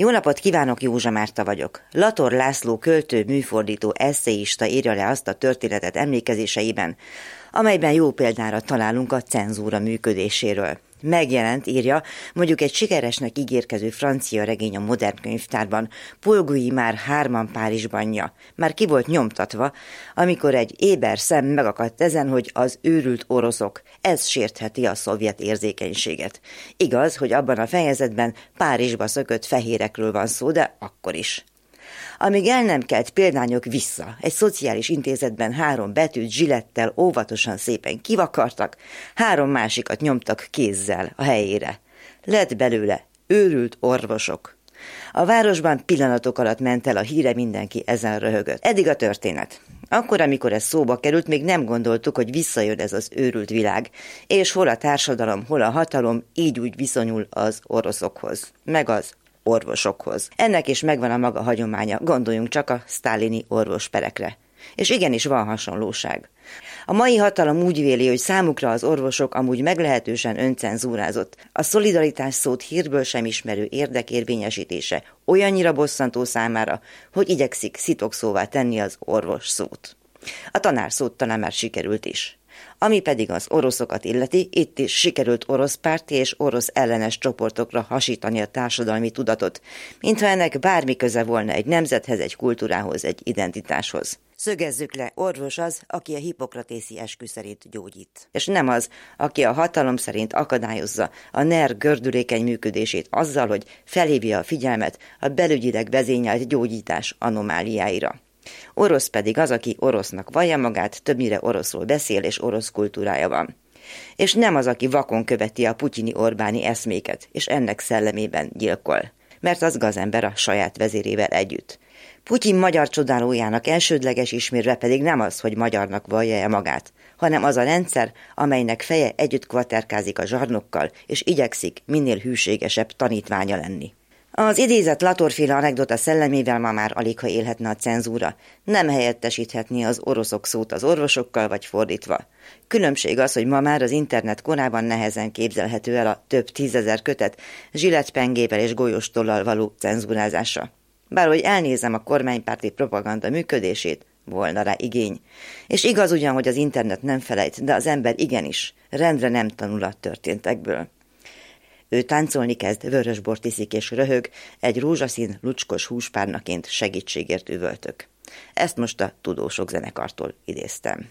Jó napot kívánok, Józsa Márta vagyok. Lator László költő, műfordító, eszéista írja le azt a történetet emlékezéseiben, amelyben jó példára találunk a cenzúra működéséről. Megjelent, írja, mondjuk egy sikeresnek ígérkező francia regény a modern könyvtárban, Polgui már hárman Párizsbanja. Már ki volt nyomtatva, amikor egy éber szem megakadt ezen, hogy az őrült oroszok. Ez sértheti a szovjet érzékenységet. Igaz, hogy abban a fejezetben Párizsba szökött fehérekről van szó, de akkor is. Amíg el nem kelt példányok vissza, egy szociális intézetben három betűt zsilettel óvatosan szépen kivakartak, három másikat nyomtak kézzel a helyére. Lett belőle őrült orvosok. A városban pillanatok alatt ment el a híre, mindenki ezen röhögött. Eddig a történet. Akkor, amikor ez szóba került, még nem gondoltuk, hogy visszajön ez az őrült világ, és hol a társadalom, hol a hatalom így úgy viszonyul az oroszokhoz, meg az orvosokhoz. Ennek is megvan a maga hagyománya, gondoljunk csak a sztálini orvosperekre. És igenis van hasonlóság. A mai hatalom úgy véli, hogy számukra az orvosok amúgy meglehetősen öncenzúrázott. A szolidaritás szót hírből sem ismerő érdekérvényesítése olyannyira bosszantó számára, hogy igyekszik szitokszóvá tenni az orvos szót. A tanár szót talán már sikerült is. Ami pedig az oroszokat illeti, itt is sikerült orosz párti és orosz ellenes csoportokra hasítani a társadalmi tudatot, mintha ennek bármi köze volna egy nemzethez, egy kultúrához, egy identitáshoz. Szögezzük le, orvos az, aki a hipokratészi eskü szerint gyógyít. És nem az, aki a hatalom szerint akadályozza a NER gördülékeny működését azzal, hogy felhívja a figyelmet a belügyileg vezényelt gyógyítás anomáliáira. Orosz pedig az, aki orosznak vallja magát, többnyire oroszul beszél és orosz kultúrája van. És nem az, aki vakon követi a putyini Orbáni eszméket, és ennek szellemében gyilkol. Mert az gazember a saját vezérével együtt. Putyin magyar csodálójának elsődleges ismérve pedig nem az, hogy magyarnak vallja-e magát, hanem az a rendszer, amelynek feje együtt kvaterkázik a zsarnokkal, és igyekszik minél hűségesebb tanítványa lenni. Az idézett Latorféle anekdota szellemével ma már alig, ha élhetne a cenzúra. Nem helyettesíthetni az oroszok szót az orvosokkal, vagy fordítva. Különbség az, hogy ma már az internet korában nehezen képzelhető el a több tízezer kötet zsilletpengével és golyóstollal való cenzúrázása. Bár hogy elnézem a kormánypárti propaganda működését, volna rá igény. És igaz ugyan, hogy az internet nem felejt, de az ember igenis, rendre nem tanul a történtekből. Ő táncolni kezd, vörösbort iszik és röhög, egy rózsaszín, lucskos húspárnaként segítségért üvöltök. Ezt most a tudósok zenekartól idéztem.